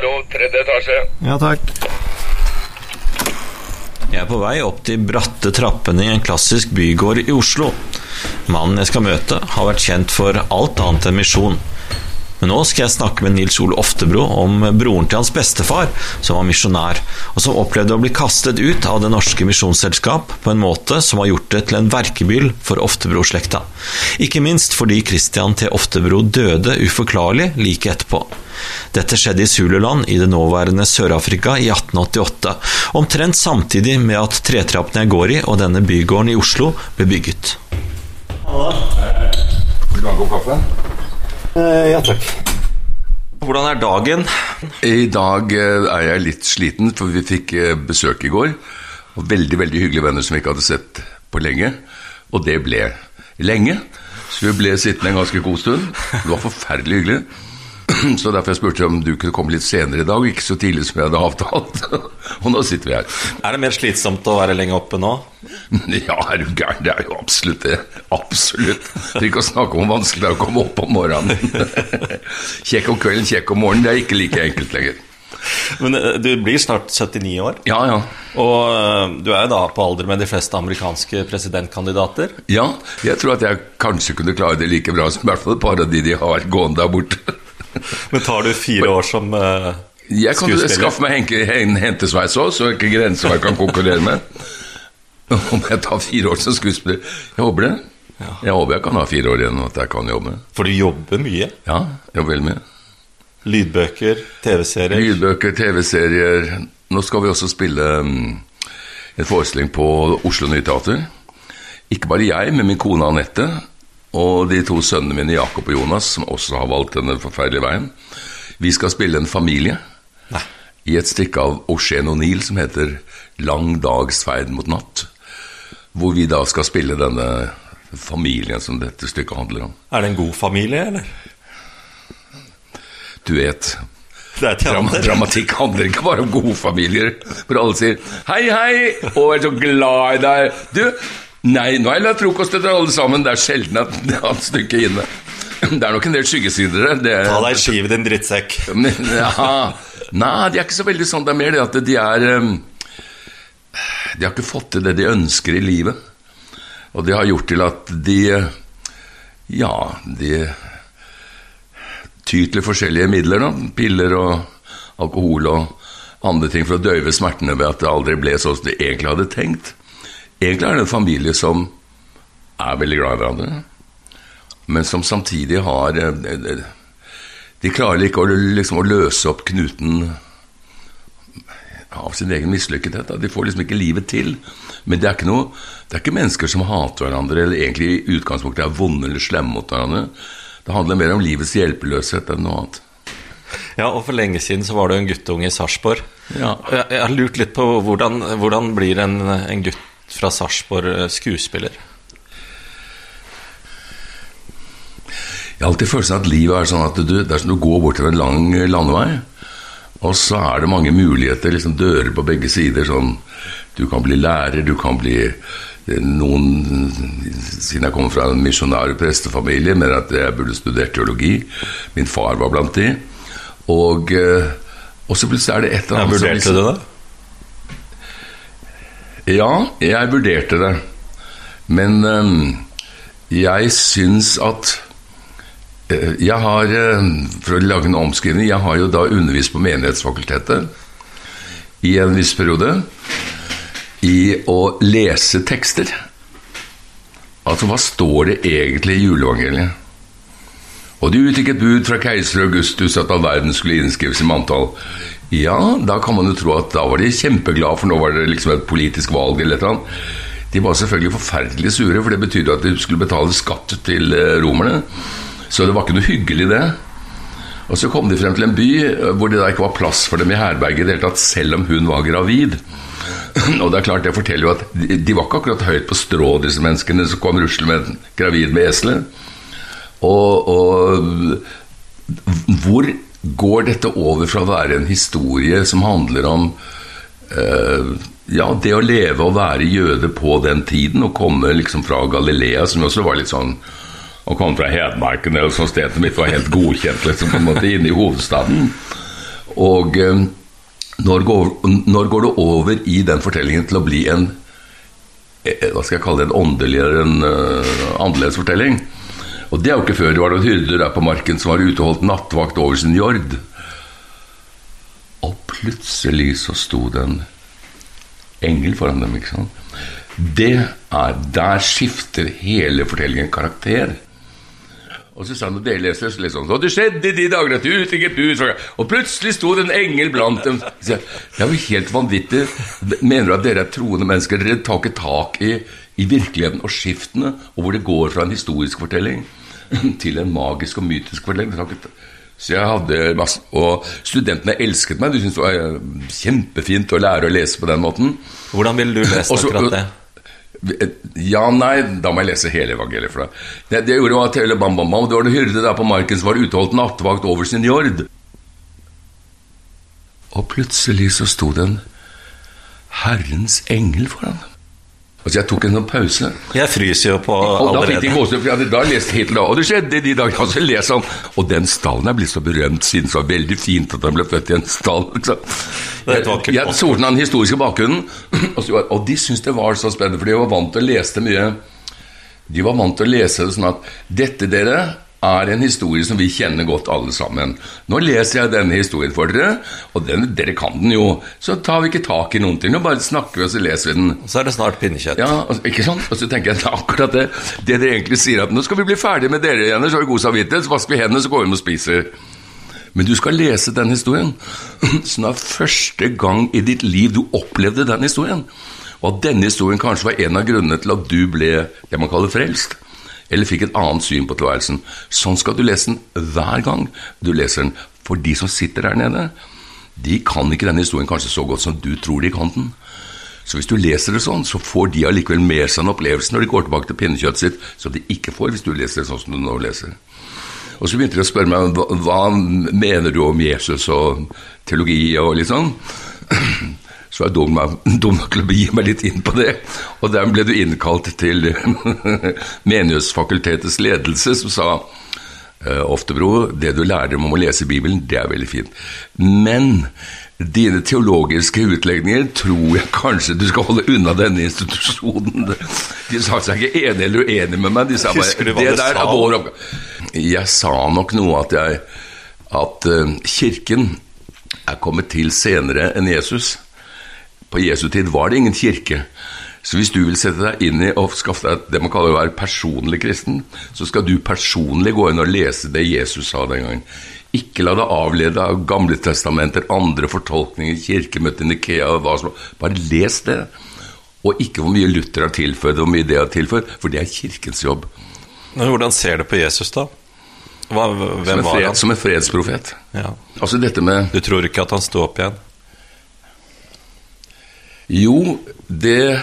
hallo, tredje etasje. Ja, takk. Jeg er på vei opp de bratte trappene i en klassisk bygård i Oslo. Mannen jeg skal møte, har vært kjent for alt annet enn misjon. Men nå skal jeg snakke med Nils Ole Oftebro om broren til hans bestefar, som var misjonær, og som opplevde å bli kastet ut av Det norske misjonsselskap på en måte som har gjort det til en verkebyll for Oftebro-slekta. Ikke minst fordi Christian T. Oftebro døde uforklarlig like etterpå. Dette skjedde i Zululand i det nåværende Sør-Afrika i 1888, omtrent samtidig med at tretrappene jeg går i og denne bygården i Oslo ble bygget. Hallo. Vil du ha en kopp kaffe? Eh, ja, takk. Hvordan er dagen? I dag eh, er jeg litt sliten, for vi fikk eh, besøk i går. Og veldig veldig hyggelige venner som vi ikke hadde sett på lenge. Og det ble lenge. Så vi ble sittende en ganske god stund. Det var forferdelig hyggelig. Så derfor jeg spurte om du kunne komme litt senere i dag, ikke så tidlig som jeg hadde avtalt. Og nå sitter vi her. Er det mer slitsomt å være lenge oppe nå? Ja, er du gæren? Det er jo absolutt det. Absolutt. For ikke å snakke om hvor vanskelig det er å komme opp om morgenen. Kjekk om kvelden, kjekk om morgenen. Det er ikke like enkelt lenger. Men eh, du blir snart 79 år, Ja, ja. og eh, du er jo da på alder med de fleste amerikanske presidentkandidater. Ja, jeg tror at jeg kanskje kunne klare det like bra som i hvert fall et par av de de har gående der borte. Men tar du fire år som uh, Jeg kan skuespiller? skaffe meg henke, en hentesveis òg, så ikke grenser jeg kan konkurrere med. Om jeg tar fire år som skuespiller Jeg håper det. Jeg håper jeg kan ha fire år igjen, og at jeg kan jobbe. For du jobber mye. Ja, jobber veldig mye. Lydbøker, TV-serier. Lydbøker, TV-serier. Nå skal vi også spille mm, en forestilling på Oslo Nye Teater. Ikke bare jeg, men min kone Anette og de to sønnene mine Jakob og Jonas, som også har valgt denne forferdelige veien. Vi skal spille en familie Nei. i et stykke av Ocean O'Neill som heter 'Lang dags ferd mot natt'. Hvor vi da skal spille denne familien som dette stykket handler om. Er det en god familie, eller? Du vet, Det er Dram dramatikk handler ikke bare om gode familier, hvor alle sier 'hei, hei' og er så glad i deg. Du, nei, nå har jeg lagt frokost etter alle sammen. Det er sjelden at det er et stykke inne. Det er nok en del skyggesider der. Det, Ta deg en skive, din drittsekk. men, ja, Nei, de er ikke så veldig sånn. Det er mer det at de er De har ikke fått til det de ønsker i livet. Og det har gjort til at de Ja, de tyr til forskjellige midler. da, Piller og alkohol og andre ting for å døyve smertene ved at det aldri ble sånn som de egentlig hadde tenkt. Egentlig er det en familie som er veldig glad i hverandre, men som samtidig har eh, eh, De klarer ikke å, liksom, å løse opp knuten av sin egen mislykkethet. De får liksom ikke livet til. Men det er ikke noe Det er ikke mennesker som hater hverandre, eller egentlig i utgangspunktet er vonde eller slemme mot hverandre. Det handler mer om livets hjelpeløshet enn noe annet. Ja, og for lenge siden så var du en guttunge i Sarpsborg. Ja. Jeg, jeg har lurt litt på hvordan, hvordan blir en, en gutt fra Sarpsborg eh, skuespiller? Jeg har alltid følelsen seg at livet er sånn at du, det er som du går bort til en lang landevei, og så er det mange muligheter, liksom dører på begge sider. sånn, Du kan bli lærer, du kan bli eh, noen Siden jeg kommer fra en misjonær- og prestefamilie, men at jeg burde studert teologi. Min far var blant de. Og, eh, og så plutselig er det et eller annet som vurderte liksom- du det? Ja, jeg vurderte det. Men øhm, jeg syns at øh, Jeg har, øh, for å lage en omskrivning, jeg har jo da undervist på Menighetsfakultetet i en viss periode i å lese tekster. Altså, hva står det egentlig i juleevangeliet? Og de utgikk et bud fra keiser Augustus at all verden skulle innskrives i manntall. Ja, da kan man jo tro at da var de kjempeglade, for nå var det liksom et politisk valg eller et eller annet. De var selvfølgelig forferdelig sure, for det betydde at de skulle betale skatt til eh, romerne. Så det var ikke noe hyggelig, det. Og så kom de frem til en by eh, hvor det da ikke var plass for dem i herberget i det hele tatt, selv om hun var gravid. Og det er klart, det forteller jo at de, de var ikke akkurat høyt på strå, disse menneskene som kom ruslende gravid med eselet. Og, og hvor går dette over fra å være en historie som handler om eh, ja, det å leve og være jøde på den tiden, og komme liksom fra Galilea, som også var litt sånn Å komme fra Hedmarken eller sånt sted som ikke var helt godkjent, liksom, på en måte inne i hovedstaden. Og eh, når går, når går det over i den fortellingen til å bli en eh, hva skal jeg kalle det, en åndelig eller en uh, annerledes fortelling? Og det er jo ikke før det var noen hyrder der på marken som var ute og holdt nattvakt over sin jord. Og plutselig så sto det en engel foran dem. ikke sant? Det er, Der skifter hele fortellingen karakter. Og så sa han, og dere leser, så leser han, og det skjedde i de dager at ut gikk bud, og plutselig sto det en engel blant dem. Det er jo helt vanvittig. Mener du at dere er troende mennesker? Dere tar ikke tak i, i virkeligheten og skiftene, og hvor det går fra en historisk fortelling til en magisk og mytisk fortelling. Så jeg hadde masse, Og studentene elsket meg. De syntes det var kjempefint å lære å lese på den måten. Hvordan ville du lest akkurat det? Ja, nei, da må jeg lese hele evangeliet for deg. Det, det gjorde var hele bam, bam, bam. Det var en hyrde der på marken som var uteholdt nattevakt over sin jord. Og plutselig så sto det en Herrens engel foran. Altså Jeg tok en sånn pause. Jeg fryser jo på og da fikk de allerede. gåsehud, for jeg hadde da lest Hitler, og det skjedde de dager. Og så leser han, og den stallen er blitt så berømt siden, så veldig fint at han ble født i en stall. er et vakkert Jeg så den historiske bakgrunnen, og, så, og de syntes det var så spennende, for de var vant til å lese det mye. De var vant til å lese det sånn at dette, dere, er en historie som vi kjenner godt alle sammen. Nå leser jeg denne historien for dere, og den, dere kan den jo. Så tar vi ikke tak i noen ting, nå bare snakker vi, og så leser vi den. Så er det snart pinnekjøtt. Ja, ikke sant? Og så tenker jeg akkurat det. Det dere egentlig sier, at nå skal vi bli ferdige med dere igjen, så har vi god samvittighet, så vasker vi hendene, så går vi hjem og spiser. Men du skal lese den historien, sånn er første gang i ditt liv du opplevde den historien. Og at denne historien kanskje var en av grunnene til at du ble det man kaller frelst. Eller fikk et annet syn på tilværelsen. Sånn skal du lese den hver gang du leser den. For de som sitter der nede, de kan ikke denne historien kanskje så godt som du tror de kan den. Så hvis du leser det sånn, så får de allikevel med seg en opplevelse når de går tilbake til pinnekjøttet sitt, som de ikke får hvis du leser det sånn som du nå leser. Og så begynte de å spørre meg hva, hva mener du om Jesus og teologi og litt sånn. Så var jeg dum, dum til å begi meg litt inn på det. Og der ble du innkalt til Menighetsfakultetets ledelse, som sa eh, Oftebro, det du lærer om å lese Bibelen, det er veldig fint. Men dine teologiske utlegninger tror jeg kanskje du skal holde unna denne institusjonen. De sa seg ikke enig eller uenig med meg. De sa bare hva det der er vår oppgave. Jeg sa nok noe at jeg at eh, kirken er kommet til senere enn Jesus. På Jesu tid var det ingen kirke. Så hvis du vil sette deg inn i og skaffe deg det man kaller å være personlig kristen, så skal du personlig gå inn og lese det Jesus sa den gangen. Ikke la deg avlede av Gamle testamenter, andre fortolkninger, kirkemøter, Nikea og hva som Bare les det. Og ikke hvor mye Luther har tilføyd, hvor mye det har tilføyd, for det er kirkens jobb. Men hvordan ser du på Jesus, da? Hva, Som hvem en, var han? som en fredsprofet. Ja. Altså dette med Du tror ikke at han sto opp igjen? Jo, det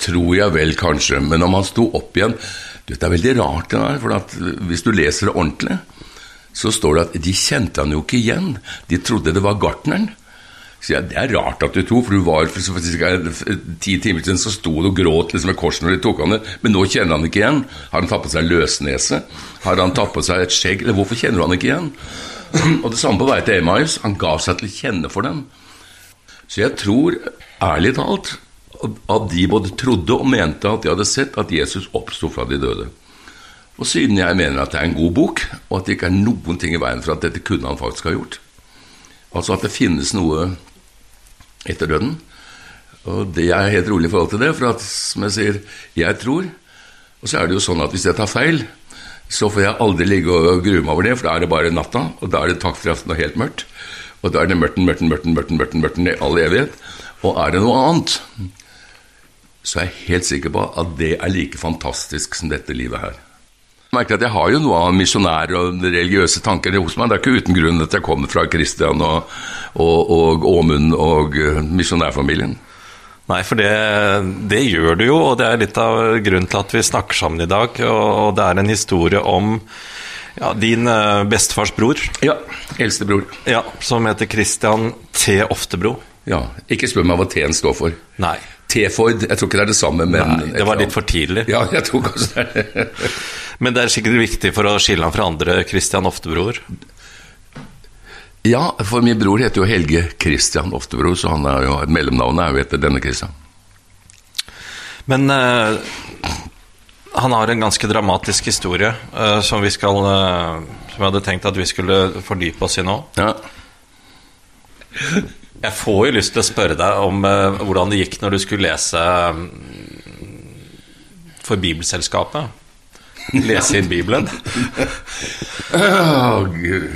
tror jeg vel kanskje, men om han sto opp igjen du vet, Det er veldig rart, det der, for hvis du leser det ordentlig, så står det at de kjente han jo ikke igjen. De trodde det var gartneren. Så jeg, Det er rart at du tror, for du var for for cirka ti timer siden så sto du og gråt liksom med korset når de tok han det, men nå kjenner han ikke igjen. Har han tatt på seg løsnese? Har han tatt på seg et skjegg? Eller hvorfor kjenner du han ikke igjen? Og det samme på vei til Emmaus. Han ga seg til å kjenne for dem. Så jeg tror, ærlig talt, at de både trodde og mente at de hadde sett at Jesus oppsto fra de døde. Og siden jeg mener at det er en god bok, og at det ikke er noen ting i veien for at dette kunne han faktisk ha gjort Altså at det finnes noe etter døden. Og det er helt rolig i forhold til det, for at, som jeg sier, jeg tror. Og så er det jo sånn at hvis jeg tar feil, så får jeg aldri ligge og grue meg over det, for da er det bare natta, og da er det takk for aften og helt mørkt. Og da er det mørten, mørten, mørten, mørten, mørten, mørten i all evighet. Og er det noe annet, så er jeg helt sikker på at det er like fantastisk som dette livet her. Jeg merker at jeg har jo noe av misjonær- og religiøse tanker hos meg. Det er ikke uten grunn at jeg kommer fra Kristian og, og, og Åmund og eh, misjonærfamilien. Nei, for det, det gjør du jo, og det er litt av grunnen til at vi snakker sammen i dag. Og, og det er en historie om ja, din eh, bestefars bror, Ja, eldstebror. ja, som heter Christian T. Oftebro. Ja, ikke spør meg hva T-en står for. Nei, T-Ford, jeg tror ikke det er det samme, men nei, det var litt for tidlig. Ja, jeg tror kanskje det. det. Men det er sikkert viktig for å skille ham fra andre Christian Oftebroer. Ja, for min bror heter jo Helge Christian Oftebro, så han er jo, mellomnavnet er jo etter denne Christian. Men eh, han har en ganske dramatisk historie uh, som vi skal uh, Som jeg hadde tenkt at vi skulle fordype oss i nå. Ja. Jeg får jo lyst til å spørre deg om uh, hvordan det gikk når du skulle lese mm, for Bibelselskapet. Lese inn Bibelen. Å, Gud.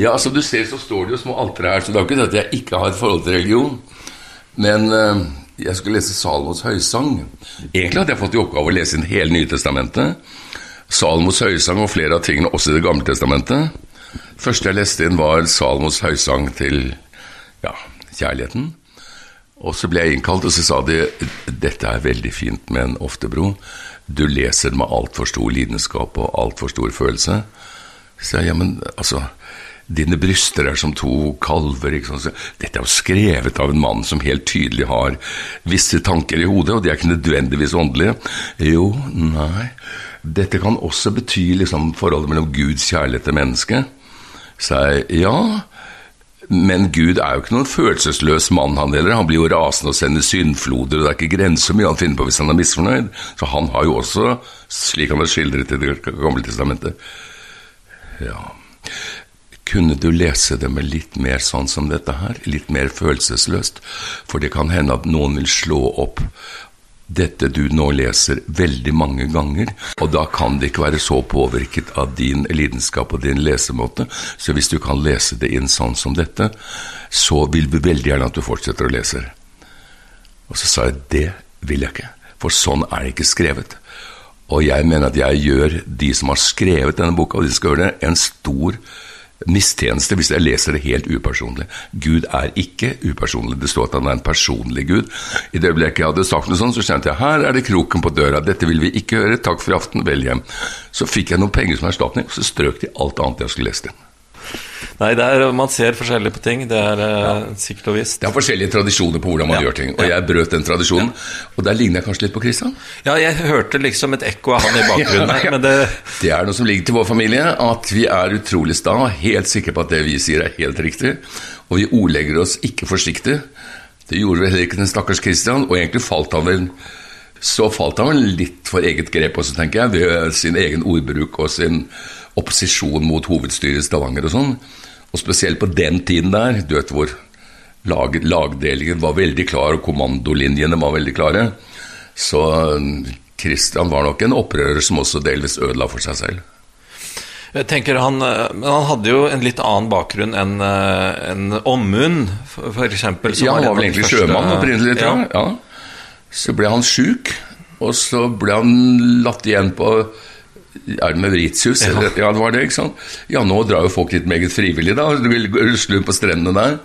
Ja, som du ser, så står det jo små altere her, så det er jo ikke det at jeg ikke har et forhold til religion. Men jeg skulle lese Salomos høysang. Egentlig hadde jeg fått i oppgave å lese inn hele Nytestamentet. Salomos høysang og flere av tingene også i Det gamle testamentet. Første jeg leste inn, var Salomos høysang til ja, kjærligheten. Og så ble jeg innkalt, og så sa de dette er veldig fint, med en Oftebro, du leser med altfor stor lidenskap og altfor stor følelse. Så jeg, ja, men altså Dine bryster er som to kalver. Dette er jo skrevet av en mann som helt tydelig har visse tanker i hodet, og de er ikke nødvendigvis åndelige. Jo, nei Dette kan også bety liksom forholdet mellom Guds kjærlighet til mennesket. Så ja, men Gud er jo ikke noen følelsesløs mann, han heller. Han blir jo rasende og sender syndfloder, og det er ikke grenser hvor mye han finner på hvis han er misfornøyd. Så han har jo også, slik han er skildret i Det gamle testamentet Ja Kunne du lese det med litt mer sånn som dette her? Litt mer følelsesløst? For det kan hende at noen vil slå opp dette du nå leser veldig mange ganger, og da kan det ikke være så påvirket av din lidenskap og din lesemåte. Så hvis du kan lese det inn sånn som dette, så vil vi veldig gjerne at du fortsetter å lese. Og så sa jeg det vil jeg ikke, for sånn er det ikke skrevet. Og jeg mener at jeg gjør de som har skrevet denne boka, og de skal gjøre det, en stor mistjeneste hvis jeg leser det helt upersonlig. Gud er ikke upersonlig. Det står at han er en personlig Gud. I det øyeblikket jeg hadde sagt noe sånt, så kjente jeg her er det kroken på døra. Dette vil vi ikke høre. Takk for aften. Vel hjem. Så fikk jeg noen penger som erstatning, og så strøk de alt annet jeg skulle lest inn. Nei, er, man ser forskjellig på ting. Det er ja. sikkert og visst. Det er forskjellige tradisjoner på hvordan man Ja. gjør ting, og jeg brøt den tradisjonen. Og der ligner jeg kanskje litt på Kristian. Ja, jeg hørte liksom et ekko av han i bakgrunnen her, men det Det er noe som ligger til vår familie, at vi er utrolig sta, helt sikre på at det vi sier er helt riktig, og vi ordlegger oss ikke forsiktig. Det gjorde vel heller ikke den stakkars Kristian, og egentlig falt han vel så falt han vel litt for eget grep også, tenker jeg, ved sin egen ordbruk og sin opposisjon mot hovedstyret i Stavanger og sånn. Og spesielt på den tiden der, du vet hvor lag, lagdelingen var veldig klar, og kommandolinjene var veldig klare. Så Kristian var nok en opprører som også delvis ødela for seg selv. Jeg tenker han, men han hadde jo en litt annen bakgrunn enn eh, en Ommund, f.eks. Ja, han var vel egentlig sjømann opprinnelig, tror jeg. Ja. Så ble han sjuk, og så ble han latt igjen på er det Mauritius? Ja. Ja, det var det, ikke sant? Ja, nå drar jo folk litt meget frivillig, da. Du vil rusle på strendene der.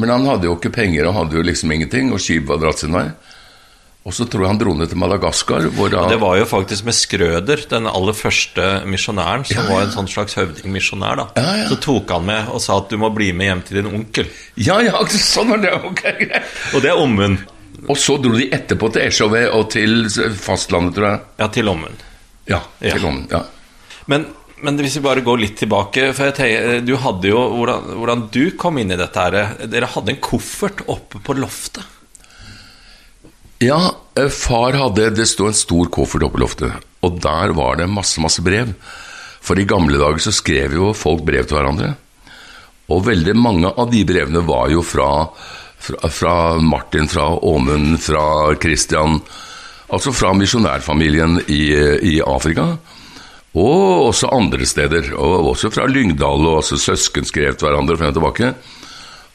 Men han hadde jo ikke penger, og hadde jo liksom ingenting, og skipet var dratt sin vei. Og så tror jeg han dro ned til Madagaskar, hvor da Det var jo faktisk med Skrøder, den aller første misjonæren, som var en sånn slags høvdingmisjonær. da. Ja, ja. Så tok han med og sa at du må bli med hjem til din onkel. Ja, ja, sånn var det. Ok. Og det er Ommund. Og så dro de etterpå til Esjove og til fastlandet, tror jeg. Ja, til Ommund. Ja, til London, ja. Men, men hvis vi bare går litt tilbake For jeg tenker, du hadde jo hvordan, hvordan du kom inn i dette her Dere hadde en koffert oppe på loftet. Ja, eh, far hadde Det sto en stor koffert oppe på loftet, og der var det masse, masse brev. For i gamle dager så skrev jo folk brev til hverandre. Og veldig mange av de brevene var jo fra, fra, fra Martin, fra Åmund, fra Christian Altså fra misjonærfamilien i, i Afrika. Og også andre steder. Og også fra Lyngdal, og også søsken skrev til hverandre frem og tilbake.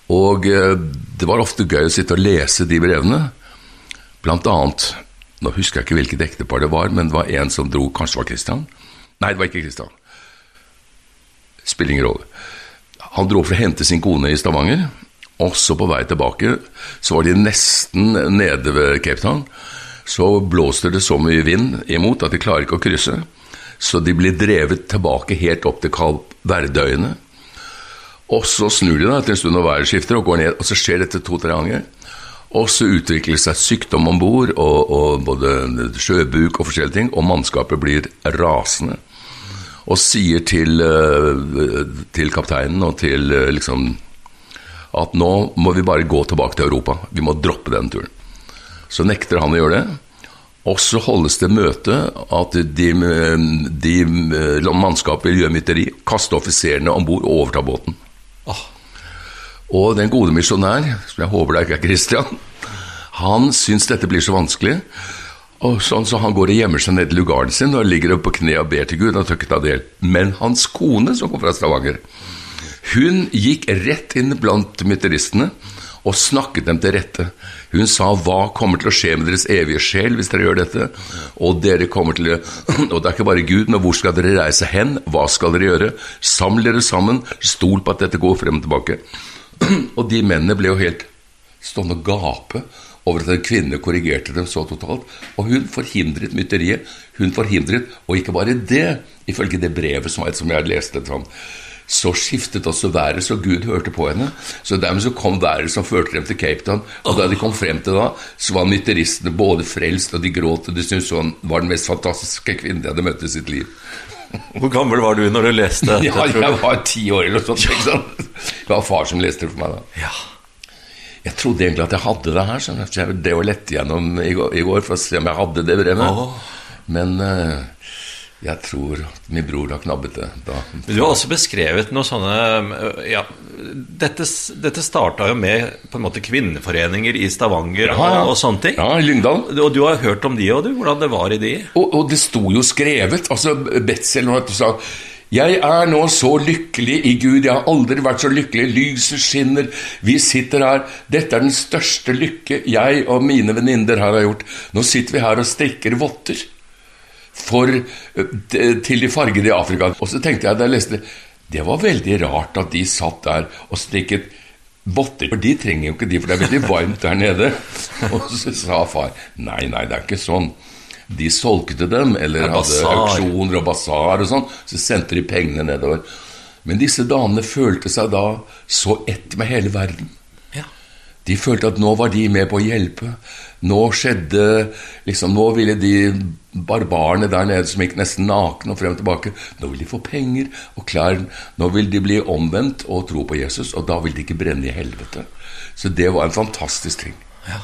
Og eh, det var ofte gøy å sitte og lese de brevene. Blant annet Nå husker jeg ikke hvilket ektepar det var, men det var en som dro Kanskje det var Christian? Nei, det var ikke Christian. Spiller ingen rolle. Han dro for å hente sin kone i Stavanger. Også på vei tilbake så var de nesten nede ved Cape Town. Så blåser det så mye vind imot at de klarer ikke å krysse. Så de blir drevet tilbake helt opp til Kalp Verdøyene. Og så snur de da etter en stund og værskifter og går ned, og så skjer dette to-tre ganger. Og så utvikler det seg sykdom om bord, og, og både sjøbuk og forskjellige ting, og mannskapet blir rasende. og sier til, eh, til kapteinen og til eh, liksom at nå må vi bare gå tilbake til Europa. Vi må droppe den turen. Så nekter han å gjøre det. Og så holdes det møte at de, de mannskapet vil gjøre mytteri, kaste offiserene om bord og overta båten. Åh. Og den gode misjonær, som jeg håper det ikke er Christian, han syns dette blir så vanskelig. Og sånn, Så han går og gjemmer seg ned i lugaren sin og ligger på kne og ber til Gud. Han tør ikke ta del. Men hans kone, som kom fra Stavanger, hun gikk rett inn blant mytteristene og snakket dem til rette. Hun sa hva kommer til å skje med deres evige sjel hvis dere gjør dette? Og dere kommer til å, og det er ikke bare Gud, men hvor skal dere reise hen? Hva skal dere gjøre? Saml dere sammen, stol på at dette går frem og tilbake. Og de mennene ble jo helt stående og gape over at en kvinne korrigerte dem så totalt. Og hun forhindret mytteriet. Hun forhindret, og ikke bare det, ifølge det brevet som, som jeg leste sånn, så skiftet også været, så Gud hørte på henne. Så dermed så kom været som førte dem til Cape Town. Og da de kom frem til da, så var mytteristene både frelst, og de gråt, og de syntes hun var den mest fantastiske kvinnen de hadde møtt i sitt liv. Hvor gammel var du når du leste dette? Ja, jeg var ti år eller noe sånt. Det var far som leste det for meg da. Ja. Jeg trodde egentlig at jeg hadde det her, så jeg drev og lette gjennom i går, for å se om jeg hadde det brevet. Oh. Men eh, jeg tror at min bror har knabbet det da. Du har også beskrevet noe sånne ja, Dette, dette starta jo med på en måte kvinneforeninger i Stavanger og, og sånne ting. Ja, i Lyngdal. Og du har hørt om de òg, du? Hvordan det var i de? Og, og det sto jo skrevet. altså Betzel sa jeg er nå så lykkelig i Gud, jeg har aldri vært så lykkelig. Lyset skinner, vi sitter her. Dette er den største lykke jeg og mine venninner her har gjort. Nå sitter vi her og strikker votter for, til de fargede i Afrika. Og så tenkte jeg da jeg leste det, det var veldig rart at de satt der og strikket votter. For de trenger jo ikke de, for det er veldig varmt der nede. Og så sa far nei, nei, det er ikke sånn. De solgte dem, eller hadde auksjoner og basar og sånn. Så sendte de pengene nedover. Men disse damene følte seg da så ett med hele verden. De følte at nå var de med på å hjelpe. Nå skjedde liksom, Nå ville de barbarene der nede som gikk nesten nakne og frem og tilbake, nå vil de få penger og klær. Nå vil de bli omvendt og tro på Jesus, og da vil de ikke brenne i helvete. Så det var en fantastisk ting. Ja.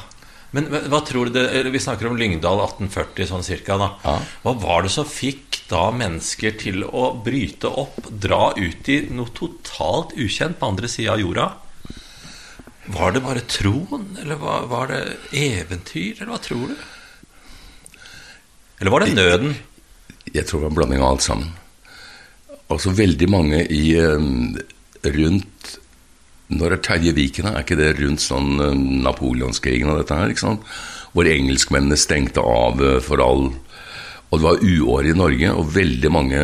Men hva- hva tror du det, Vi snakker om Lyngdal 1840 sånn cirka. da. Ja. Hva var det som fikk da mennesker til å bryte opp, dra ut i noe totalt ukjent på andre sida av jorda? Var det bare troen, eller var, var det eventyr, eller hva tror du? Eller var det nøden? Jeg tror det var en blanding av alt sammen. Altså veldig mange i eh, rundt Når er Terje Viken? Er ikke det rundt sånn eh, napoleonskrigen og dette her? ikke sant? Hvor engelskmennene stengte av eh, for all Og det var uår i Norge, og veldig mange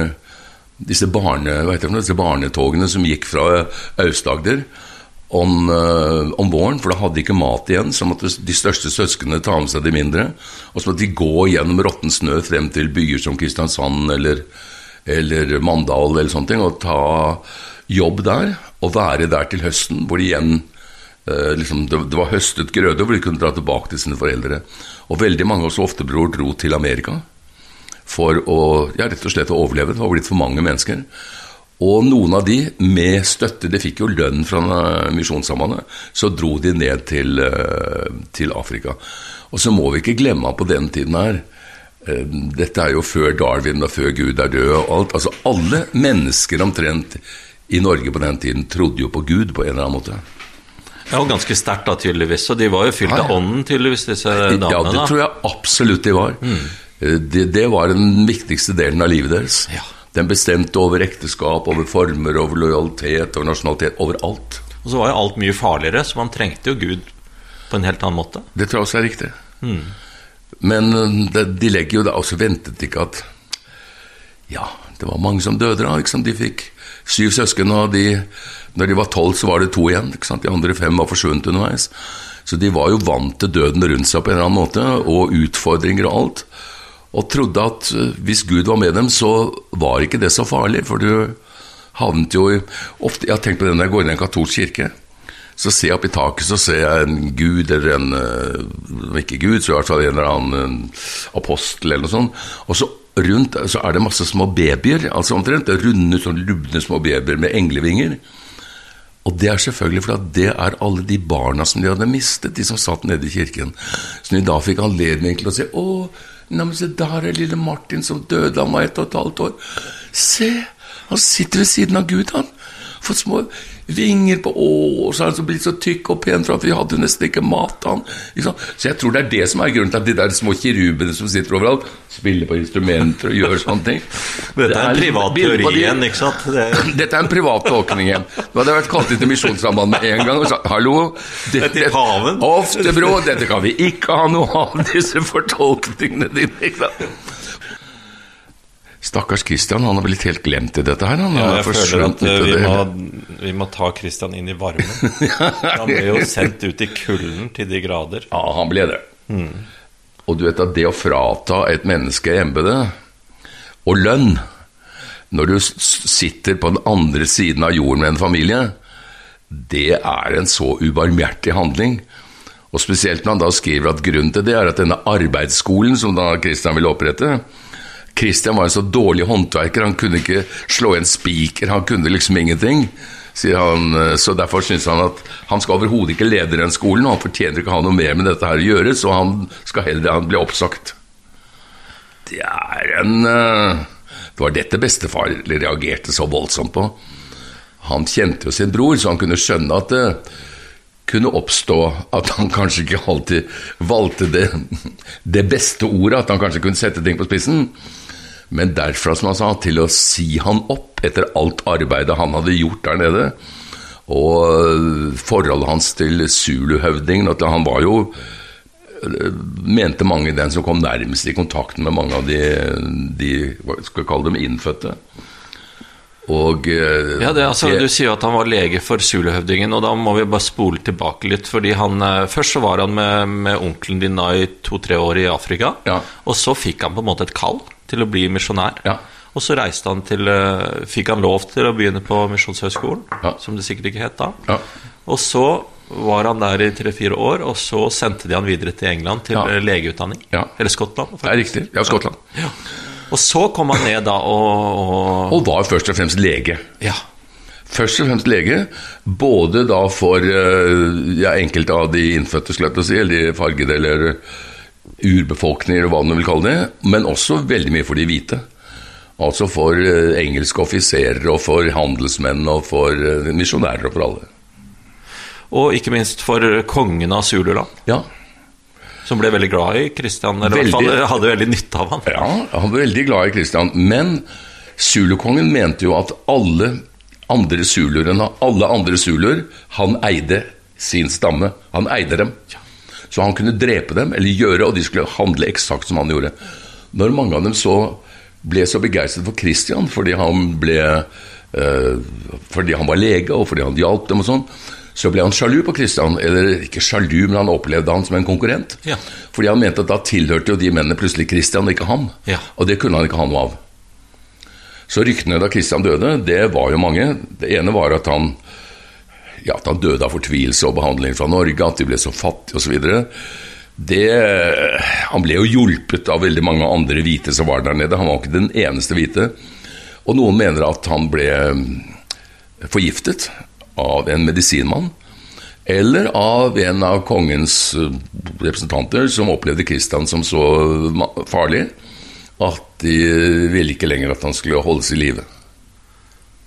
disse, barne, noe? disse barnetogene som gikk fra Aust-Agder om, eh, om våren, for da hadde de ikke mat igjen. Så måtte de største søsknene ta med seg de mindre. Og så måtte de gå gjennom råtten snø frem til byer som Kristiansand eller, eller Mandal eller sånne ting, og ta jobb der. Og være der til høsten, hvor de igjen eh, liksom, det, det var høstet grøde, hvor de kunne dra tilbake til sine foreldre. Og veldig mange, også oftebror, dro til Amerika for å ja, rett og slett å overleve. Det var blitt for mange mennesker. Og noen av de, med støtte, de fikk jo lønn fra eh, Misjonssambandet, så dro de ned til, eh, til Afrika. Og så må vi ikke glemme på den tiden her eh, Dette er jo før Darwin og før Gud er død og alt. Altså alle mennesker omtrent i Norge på den tiden trodde jo på Gud på en eller annen måte. Ja, og ganske sterkt da, tydeligvis. Og de var jo fylt av ånden, tydeligvis, disse damene. Ja, det tror jeg absolutt de var. Mm. Det, det var den viktigste delen av livet deres. Ja. Den bestemte over ekteskap, over former, over lojalitet, over nasjonalitet, over alt. Og så var jo alt mye farligere, så man trengte jo Gud på en helt annen måte. Det tror jeg også er riktig. Men eh, det, de legger jo da også ventet de ikke at Ja, det var mange som døde da. ikke sant? De fikk syv søsken, og de, når de var tolv, så var det to igjen. ikke sant? De andre fem var forsvunnet underveis. Så de var jo vant til døden rundt seg på en eller annen måte, og utfordringer og alt. Og trodde at eh, hvis Gud var med dem, så var ikke det så farlig. For du havnet jo ofte, Jeg har tenkt på det når jeg går inn i en katolsk kirke. Så ser jeg opp i taket, så ser jeg en gud eller en eh, Om ikke gud, så i hvert fall en eller annen apostel eller noe sånt. Og så rundt så er det masse små babyer, altså omtrent runde, sånn lubne små babyer med englevinger. Og det er selvfølgelig fordi det er alle de barna som de hadde mistet, de som satt nede i kirken. Så de da fikk anledning til å si Å, neimen se der er lille Martin som døde, han var ett og et halvt år. Se, han sitter ved siden av Gud, han. Fått små vinger på Å, og så er han så blitt så tykk og pen for at vi hadde nesten ikke mat. Han. Så jeg tror det er det som er grunnen til at de der små kirubene som sitter overalt, spiller på instrumenter og gjør sånne ting. Dette er en privat teori igjen, ikke sant? Det... Dette er en privat tolkning igjen. Nå hadde jeg vært kalt inn til Misjonssamband med en gang og sagt hallo det, det. Ofte, brå, dette kan vi ikke ha noe av, disse fortolkningene dine. ikke sant? Stakkars Christian, han har blitt helt glemt i dette her. Han ja, jeg føler at uh, vi, må, vi, må, ta Christian inn i varmen. Han ble jo sendt ut i kulden til de grader. Ja, han ble det. Mm. Og du vet at det å frata et menneske embetet og lønn når du sitter på den andre siden av jorden med en familie, det er en så ubarmhjertig handling. Og spesielt når han da skriver at grunnen til det er at denne arbeidsskolen som da Christian vil opprette, Christian var en så dårlig håndverker, han kunne ikke slå en spiker, han kunne liksom ingenting. Han, eh, så derfor syns han at han skal overhodet ikke lede den skolen, og han fortjener ikke å ha noe mer med dette her å gjøre, så han skal heller han bli oppsagt. Det er en eh, Det var dette bestefar reagerte så voldsomt på. Han kjente jo sin bror, så han kunne skjønne at det kunne oppstå at han kanskje ikke alltid valgte det, det beste ordet, at han kanskje kunne sette ting på spissen. Men derfra, som han sa, til å si han opp etter alt arbeidet han hadde gjort der nede, og forholdet hans til Zulu-høvdingen Han var jo mente mange den som kom nærmest i kontakten med mange av de, de skal vi kalle dem innfødte. Og, ja, det, altså, Du sier at han var lege for Zulu-høvdingen, og da må vi bare spole tilbake litt. fordi han, eh, Først så var han med, med onkelen din da i to-tre år i Afrika, ja. og så fikk han på en måte et kall til å bli misjonær. Ja. Og så reiste han til eh, Fikk han lov til å begynne på Misjonshøgskolen, ja. som det sikkert ikke het da. Ja. Og så var han der i tre-fire år, og så sendte de han videre til England til legeutdanning. Eller Skottland. Faktisk. Det er riktig. Ja, Skottland. Ja. Og så kom han ned da og, og Og var først og fremst lege. Ja. Først og fremst lege, både da for eh, ja, enkelte av de innfødte, skal jeg si, eller de fargede, eller urbefolkninger, eller hva du vil kalle det, men også veldig mye for de hvite. Altså for eh, engelske offiserer, og for handelsmenn, og for eh, misjonærer, og for alle. Og ikke minst for kongen av Zululand. Ja, som ble veldig glad i Kristian, eller veldig, i hvert fall hadde veldig nytte av ham. Ja, han var veldig glad i Kristian. Men zulukongen mente jo at alle andre zuluer enn alle andre zuluer, han eide sin stamme. Han eide dem. Så han kunne drepe dem, eller gjøre, og de skulle handle eksakt som han gjorde. Når mange av dem så ble så begeistret for Kristian fordi han ble eh, fordi han var lege, og fordi han hjalp dem og sånn, så ble han sjalu på Kristian. Eller ikke sjalu, men han opplevde han som en konkurrent. Ja. Fordi han mente at da tilhørte jo de mennene plutselig Kristian, og ikke ham. Ja. Og det kunne han ikke ha noe av. Så ryktene da Kristian døde, det var jo mange. Det ene var at han, ja, at han døde av fortvilelse og behandling fra Norge, at de ble så fattige osv. Han ble jo hjulpet av veldig mange andre hvite som var der nede. Han var ikke den eneste hvite. Og noen mener at han ble forgiftet av en medisinmann eller av en av kongens eh, representanter som opplevde Kristian som så farlig at de ville ikke lenger at han skulle holdes i live.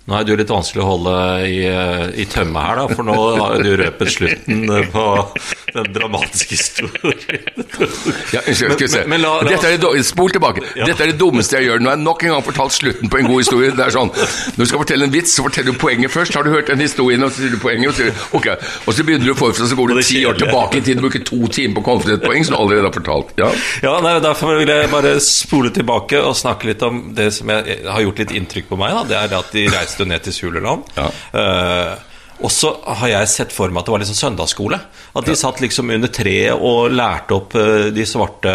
Nå er det jo litt vanskelig å holde i, i tømme her, da, for nå har du røpet slutten på den dramatiske historien. Ja, skal vi se. Men, men la, la, Dette er, spol tilbake. Ja. Dette er det dummeste jeg gjør. Nå har jeg nok en gang fortalt slutten på en god historie. Det er sånn, Når du skal fortelle en vits, så forteller du poenget først. Har du hørt den historien, og så sier du poenget, og så, okay. og så begynner du forfra, så går du ti år tilbake i tid og bruker to timer på å komme til et poeng som du allerede har fortalt. Ja, ja nei, Derfor vil jeg bare spole tilbake og snakke litt om det som jeg, har gjort litt inntrykk på meg. Da. Det er at de reiste ned til Suleland. Ja. Uh, og så har jeg sett for meg at det var liksom søndagsskole. At de satt liksom under treet og lærte opp uh, de svarte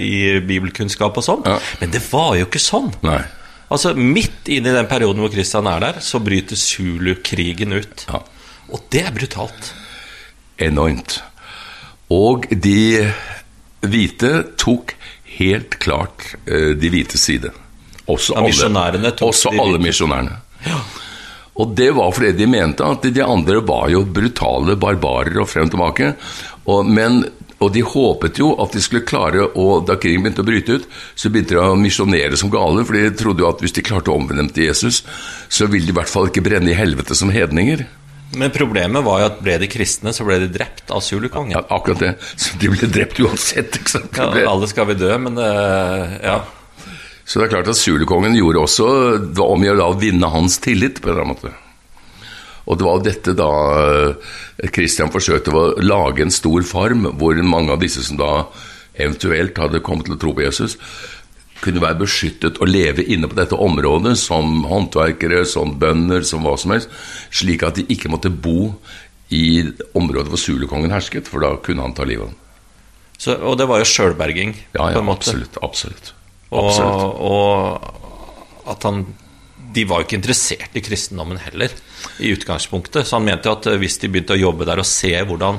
i bibelkunnskap og sånn. Ja. Men det var jo ikke sånn. Nei. Altså Midt inn i den perioden hvor Kristian er der, så bryter Zulu-krigen ut. Ja. Og det er brutalt. Enormt. Og de hvite tok helt klart eh, de hvite side. Også Ja, alle, misjonærene. Og det var fordi de mente at de andre var jo brutale barbarer og frem og tilbake. Og, men, og de håpet jo at de skulle klare å Da krigen begynte å bryte ut, så begynte de å misjonere som gale, for de trodde jo at hvis de klarte å omvende dem til Jesus, så ville de i hvert fall ikke brenne i helvete som hedninger. Men problemet var jo at ble de kristne, så ble de drept av zulukongen. Ja, akkurat det. Så de ble drept uansett. ikke sant? Ja, alle skal vi dø, men uh, ja. Så det er klart at Zulukongen gjorde også Det var om å gjøre å vinne hans tillit, på en eller annen måte. Og det var dette da eh, Christian forsøkte å lage en stor farm hvor mange av disse som da eventuelt hadde kommet til å tro på Jesus, kunne være beskyttet og leve inne på dette området som håndverkere, som bønder, som hva som helst, slik at de ikke måtte bo i området hvor Zulukongen hersket, for da kunne han ta livet av dem. Så, og det var jo sjølberging, Ja, på en måte. absolutt. Absolutt. Og, og at han De var jo ikke interessert i kristendommen heller, i utgangspunktet. Så han mente jo at eh, hvis de begynte å jobbe der og se hvordan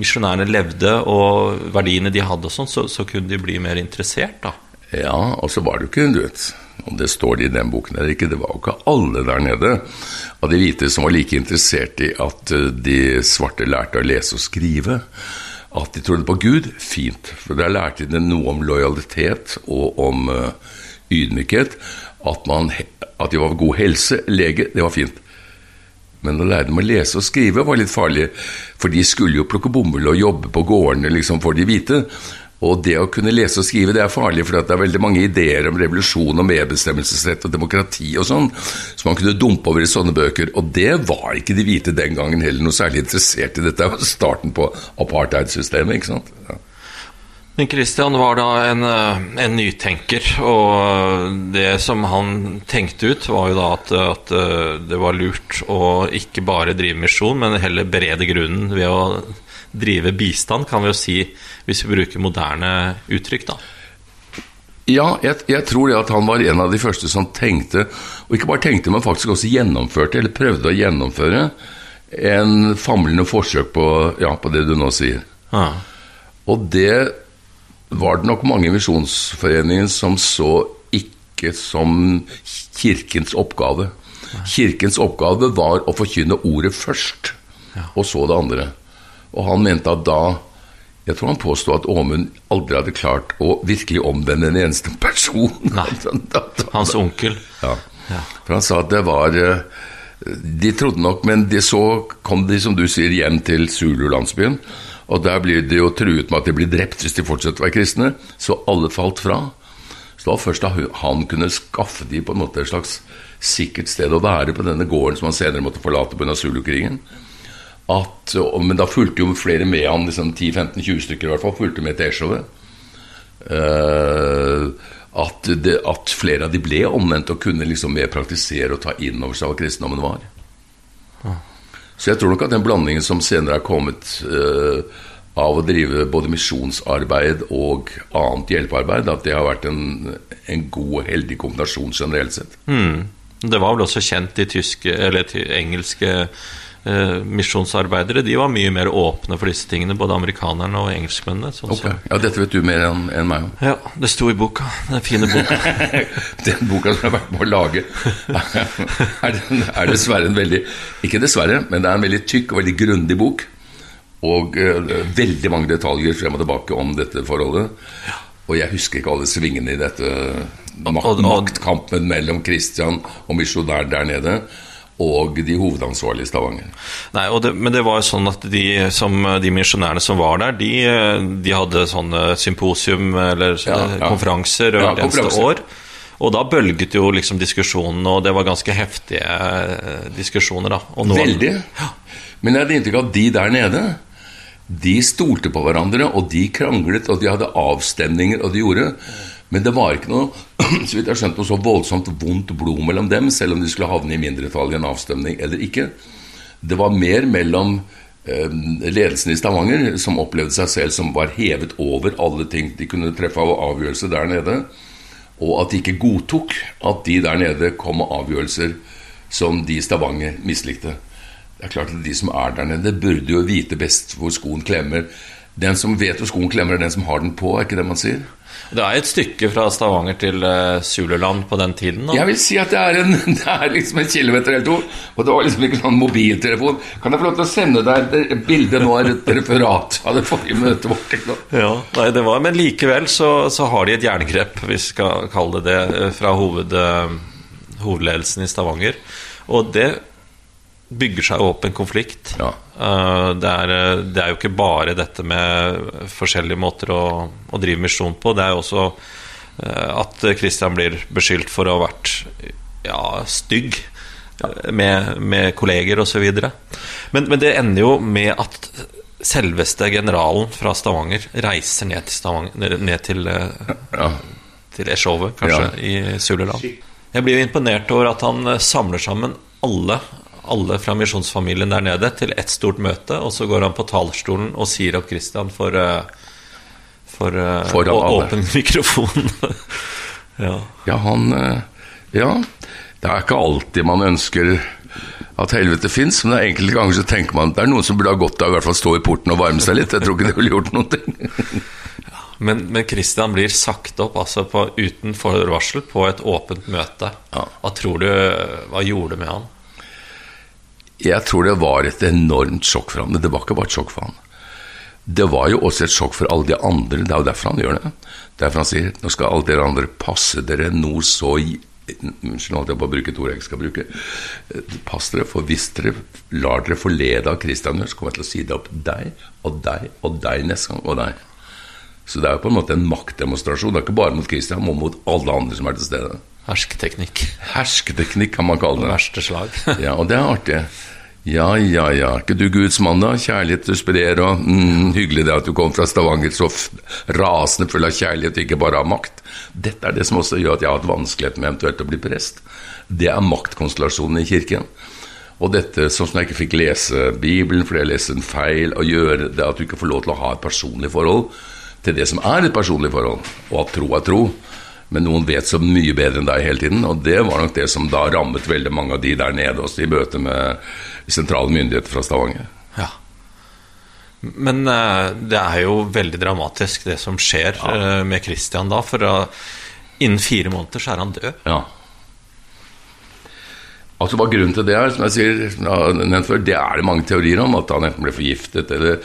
misjonærene levde og verdiene de hadde og sånn, så, så kunne de bli mer interessert, da. Ja, og så var det jo ikke, du vet Om det står det i den boken eller ikke, det var jo ikke alle der nede av de hvite som var like interessert i at eh, de svarte lærte å lese og skrive. At de trodde på Gud, fint. For der lærte de noe om lojalitet og om uh, ydmykhet. At, man, at de var god helse, lege, det var fint. Men å lære dem å lese og skrive var litt farlig, for de skulle jo plukke bomull og jobbe på gårdene liksom, for de hvite. Og det å kunne lese og skrive det er farlig, for det er veldig mange ideer om revolusjon og medbestemmelsesrett og demokrati og sånn, som man kunne dumpe over i sånne bøker. Og det var ikke de hvite den gangen heller noe særlig interessert i. Dette var starten på apartheidsystemet, ikke sant. Ja. Men Christian var da en, eh, en nytenker, og det som han tenkte ut, var jo da at, at eh, det var lurt å ikke bare drive misjon, men heller berede grunnen ved å drive bistand, kan vi jo si, hvis vi bruker moderne uttrykk, da. Ja, jeg, jeg tror det at han var en av de første som tenkte, og ikke bare tenkte, men faktisk også gjennomførte, eller prøvde å gjennomføre, en famlende forsøk på, ja, på det du nå sier. Ja. Og det var det nok mange i Misjonsforeningen som så ikke som Kirkens oppgave. Kirkens oppgave var å forkynne ordet først, og så det andre. Og han mente at da Jeg tror han påstod at Åmund aldri hadde klart å virkelig omvende en eneste person. Nei. Da- Hans onkel. ja. For han sa at det var eh, De trodde nok, men de så kom de, som du sier, hjem til Zulu-landsbyen. Og der blir de jo truet med at de blir drept hvis de fortsetter å være kristne. Så alle falt fra. Så det var først da han kunne skaffe de på en måte et slags sikkert sted å være på denne gården som han senere måtte forlate pga. Zulu-krigen. At, men da fulgte jo flere med han, liksom 10-15-20 stykker i hvert fall, fulgte med til showet. Uh, at, det, at flere av de ble omvendt og kunne liksom mer praktisere og ta inn over seg hva kristendommen var. Så jeg tror nok at den blandingen som senere er kommet uh, av å drive både misjonsarbeid og annet hjelpearbeid, at det har vært en, en god og heldig kombinasjon generelt sett. Mm. Det var vel også kjent i tyske, eller engelske eh, misjonsarbeidere. De var mye mer åpne for disse tingene, både amerikanerne og engelskmennene. Sånn Ok, som- Ja, dette vet du mer enn enn meg om. Ja, det sto i boka. Den fine boka. Den boka som jeg har vært med å lage, er, den- er dessverre en veldig Ikke dessverre, men det er en veldig tykk og veldig grundig bok. Og eh, veldig mange detaljer frem og tilbake om dette forholdet. Og jeg husker ikke alle svingene i dette makt, maktkampen mellom Christian og misjonær der nede og de hovedansvarlige i Stavanger. Nei, det, men det var jo sånn at de, som, de misjonærene som var der, de, de hadde sånne symposium eller Ja, ja. konferanser Ja, eneste år. Og da bølget jo liksom diskusjonen, og det var ganske heftige eh, diskusjoner, da. Noen- Veldig. Men jeg hadde inntrykk av at de der nede De stolte på hverandre, og de kranglet, og de hadde avstemninger, og de gjorde Men det var ikke noe så vidt jeg skjønte, noe så voldsomt vondt blod mellom dem, selv om de skulle havne i mindretall i en avstemning eller ikke. Det var mer mellom eh, ledelsen i Stavanger, som opplevde seg selv som var hevet over alle ting de kunne treffe av avgjørelser der nede, og at de ikke godtok at de der nede kom med avgjørelser som de i Stavanger mislikte. Det er klart at De som er der nede, burde jo vite best hvor skoen klemmer. Den som vet hvor skoen klemmer, er den som har den på, er ikke det man sier? Det er et stykke fra Stavanger til uh, Suleland på den tiden? da? Jeg vil si at det er, en, det er liksom en kilometer eller to. Og det var liksom ikke sånn mobiltelefon. Kan jeg få lov til å sende deg et bilde nå av et referat av det forrige møtet vårt? Ja, nei, det var, Men likevel så, så har de et jerngrep, vi skal kalle det det, eh, fra hoved, uh, hovedledelsen i Stavanger. Og det bygger seg opp en konflikt. Ja. Uh, det, er, det, er, jo ikke bare dette med forskjellige måter å, å drive misjon på. Det er jo også uh, at Christian blir beskyldt for å ha vært ja, stygg med, med kolleger osv. Men, men det ender jo med at selveste generalen fra Stavanger reiser ned til, Stavanger, ned til, Ja. til Eshove, kanskje, i Suleland. Jeg blir jo imponert over at han samler sammen alle alle fra misjonsfamilien der nede til ett stort møte, og så går han på talerstolen og sier opp Christian for, for, for, uh, å alle. åpne mikrofonen. ja. Ja, han eh, Ja, det er ikke alltid man ønsker at helvete fins, men er enkelte ganger så tenker man at det er noen som burde ha godt av i hvert fall stå i porten og varme seg litt. Jeg tror ikke det ville gjort noen ting. Men, men Christian blir sagt opp altså på, uten forvarsel på et åpent møte. Ja. Hva tror du Hva gjorde det med han? Jeg tror det var et enormt sjokk for ham. Men det var ikke bare et sjokk for ham. Det var jo også et sjokk for alle de andre. Det er jo derfor han gjør det. Derfor han sier nå skal alle dere andre passe dere noe så Unnskyld, at jeg bare bruker et ord jeg ikke skal bruke. Pass dere, for hvis dere lar dere forlede av Christian, så kommer jeg til å si det opp deg og deg og deg neste gang, og deg. Så det er jo på en måte en maktdemonstrasjon. Det er ikke bare mot Christian, men mot alle andre som er til stede. Hersketeknikk. Hersketeknikk, kan man kalle det. Verste slag. Ja, og det er artig. Ja, ja, ja. Ikke du Guds mann, da? Kjærlighet du sprer, og mm, hyggelig det at du kom fra Stavanger så rasende full av kjærlighet, ikke bare av makt. Dette er det som også gjør at jeg har hatt vanskelighet med eventuelt å bli prest. Det er maktkonstellasjonen i kirken. Og dette sånn som jeg ikke fikk lese Bibelen fordi jeg leste en feil, og gjøre det at du ikke får lov til å ha et personlig forhold til det som er et personlig forhold, og at tro er tro. Men noen vet så mye bedre enn deg hele tiden, og det var nok det som da rammet veldig mange av de der nede også i møte med sentrale myndigheter fra Stavanger. Ja. Men eh, det er jo veldig dramatisk, det som skjer eh, med Christian da. For eh, innen fire måneder så er han død. Ja. Altså Hva grunnen til det er, som jeg sier, før, det er det mange teorier om. At han enten ble forgiftet eller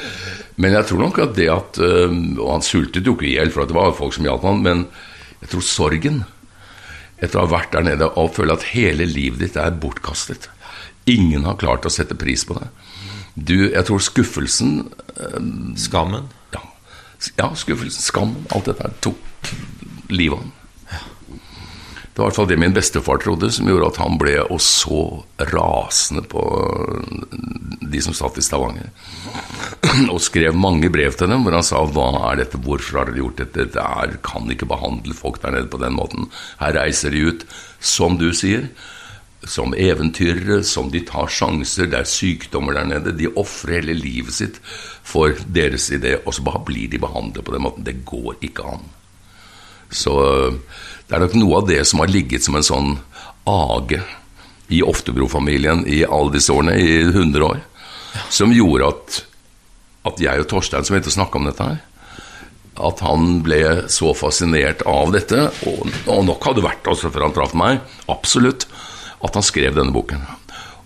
Men jeg tror nok at det at øh, Og han sultet jo ikke i hjel, for det var folk som hjalp han, men jeg tror sorgen etter å ha vært der nede og føle at hele livet ditt er bortkastet. Ingen har klart å sette pris på det. Du, jeg tror skuffelsen Skammen. ja, ja, skuffelsen, skammen, alt dette her tok livet av ham. Det var i hvert fall det min bestefar trodde, som gjorde at han ble og så rasende på de som satt i Stavanger. Og skrev mange brev til dem hvor han sa hva er dette, hvorfor har dere gjort dette, dette er, kan ikke behandle folk der nede på den måten. Her reiser de ut, som du sier, som eventyrere, som de tar sjanser, det er sykdommer der nede. De ofrer hele livet sitt for deres idé, og så bare blir de behandlet på den måten. Det går ikke an. Så det er nok noe av det som har ligget som en sånn age i Oftebro-familien i alle disse årene, i 100 år, som gjorde at, at jeg og Torstein, som begynte å snakke om dette her, at han ble så fascinert av dette, og, og nok hadde vært også før han traff meg, absolutt, at han skrev denne boken.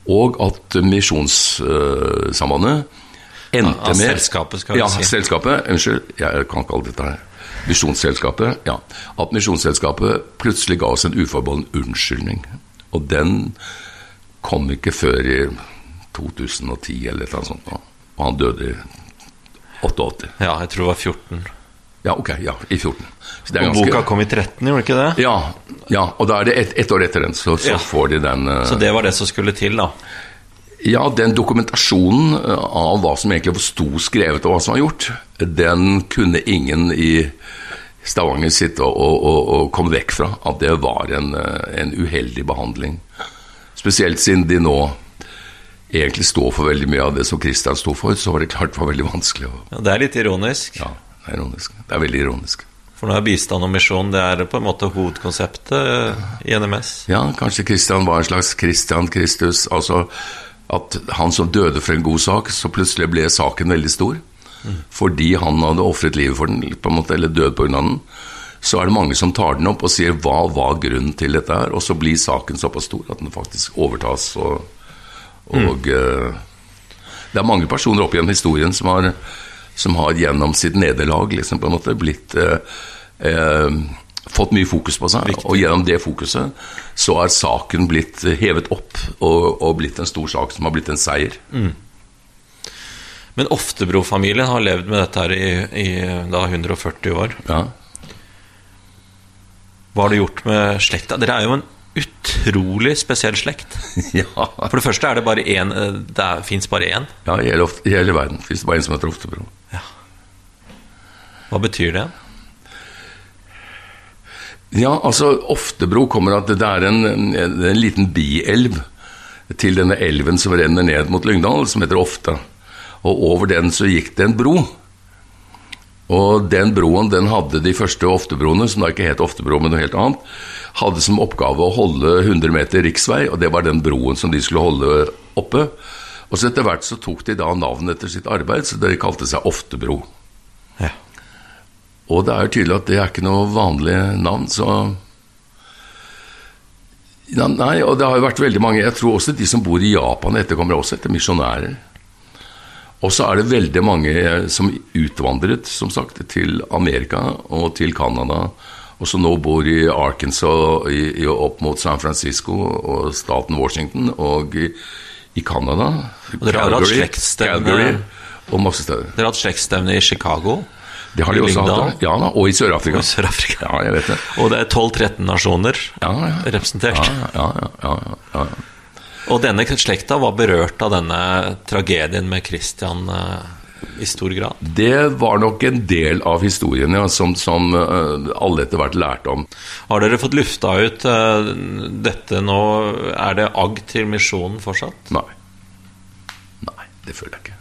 Og at Misjonssambandet endte Av med selskapet, skal vi ja, si. selskapet. Unnskyld, jeg kan ikke alle dette her. Misjonsselskapet. Ja. At Misjonsselskapet plutselig ga oss en uforbeholden unnskyldning. Og den kom ikke før i 2010 eller annet sånt. Og han døde i 88. Ja, jeg tror det var 14. Ja, ok, ja, i 14. Så er Og ganske- boka kom i 13, gjorde ikke det? Ja, ja, og da er det ett et år etter den, så, så Ja. får de den uh... Så det var det som skulle til, da. Ja, den dokumentasjonen eh, av hva som egentlig sto skrevet, og hva som var gjort, den kunne ingen i Stavanger sitte og, og, og, og komme vekk fra. At det var en, eh, en uheldig behandling. Spesielt siden de nå egentlig stå for veldig mye av det som Kristian sto for, så var det klart det var veldig vanskelig å Ja, det er litt ironisk. Ja, det er ironisk. Det er veldig ironisk. For nå er bistand og misjon det er på en måte hovedkonseptet eh, i NMS. Ja, kanskje Kristian var en slags Kristian Kristus. Altså at han som døde for en god sak, så plutselig ble saken veldig stor. Fordi han hadde ofret livet for den, på en måte, eller død av den. så er det mange som tar den opp og sier hva var grunnen til dette her, og så blir saken såpass stor at den faktisk overtas. Og, og mm. det er mange personer opp gjennom historien som har, som har gjennom sitt nederlag liksom på en måte blitt eh, eh, fått mye fokus på seg, og gjennom det fokuset så har saken blitt hevet opp og, og blitt en stor sak som har blitt en seier. Men Oftebro-familien har levd med dette her i, i da 140 år. Ja. Hva har det gjort med slekta? Dere er jo en utrolig spesiell slekt. ja. For det første er det bare én eh, Det fins bare én. ja i, hele, I hele verden fins det bare en som heter Oftebro. Hva betyr det? Ja, altså Oftebro kommer at det er en, en, en liten bielv til denne elven som renner ned mot Lyngdal, som heter Ofte. Og over den så gikk det en bro. Og den broen den hadde de første Oftebroene, som da ikke het Oftebro, men noe helt annet, hadde som oppgave å holde 100 meter riksvei, og det var den broen som de skulle holde oppe. Og så etter hvert så tok de da navnet etter sitt arbeid, så de kalte seg Oftebro. Ja. Og det er jo tydelig at det er ikke noe vanlig navn, så Nei, og det har jo vært veldig mange Jeg tror også de som bor i Japan etterkommer også etter misjonærer. Og så er det veldig mange som utvandret, som sagt, til Amerika og til Canada. Og som nå bor i Arkansas, i, i, opp mot San Francisco og staten Washington, og i, i Canada. Og dere har hatt Calgary, slektsstevne- Calgary og masse steder. Dere har hatt slektsstevne i Chicago. Det har de også hatt. Ja og i Sør-Afrika. Og Sør-Afrika. Ja. Og det er 12-13 nasjoner Ja, ja. representert. Ja, ja, ja, ja. Og denne slekta var berørt av denne tragedien med Christian eh, i stor grad. Det var nok en del av historien ja, som, som eh, alle etter hvert lærte om. Har dere fått lufta ut uh, dette nå? Er det agg til misjonen fortsatt? Nei. Nei, det føler jeg ikke.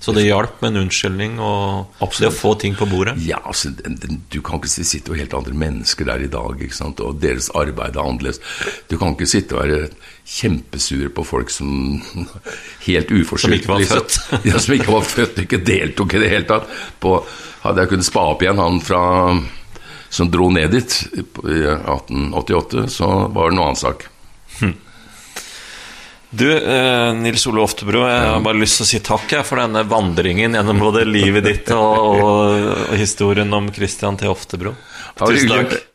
Så det hjalp med en unnskyldning og det å få ting på bordet? Ja, altså, Du kan ikke si- sitte og helt andre mennesker der i dag, ikke sant? og deres arbeid er annerledes. Du kan ikke sitte og være kjempesur på folk som helt uforskyldt Som ikke var født. ja, som ikke var født, ikke deltok i det hele tatt. På, hadde jeg kunnet spa opp igjen han fra som dro ned dit i 1888, så var det noe annen sak. Du, eh, Nils Ole Oftebro, jeg har bare lyst til å si takk jeg, for denne vandringen gjennom både livet ditt og, og, og historien om Christian T. Oftebro. Tusen takk.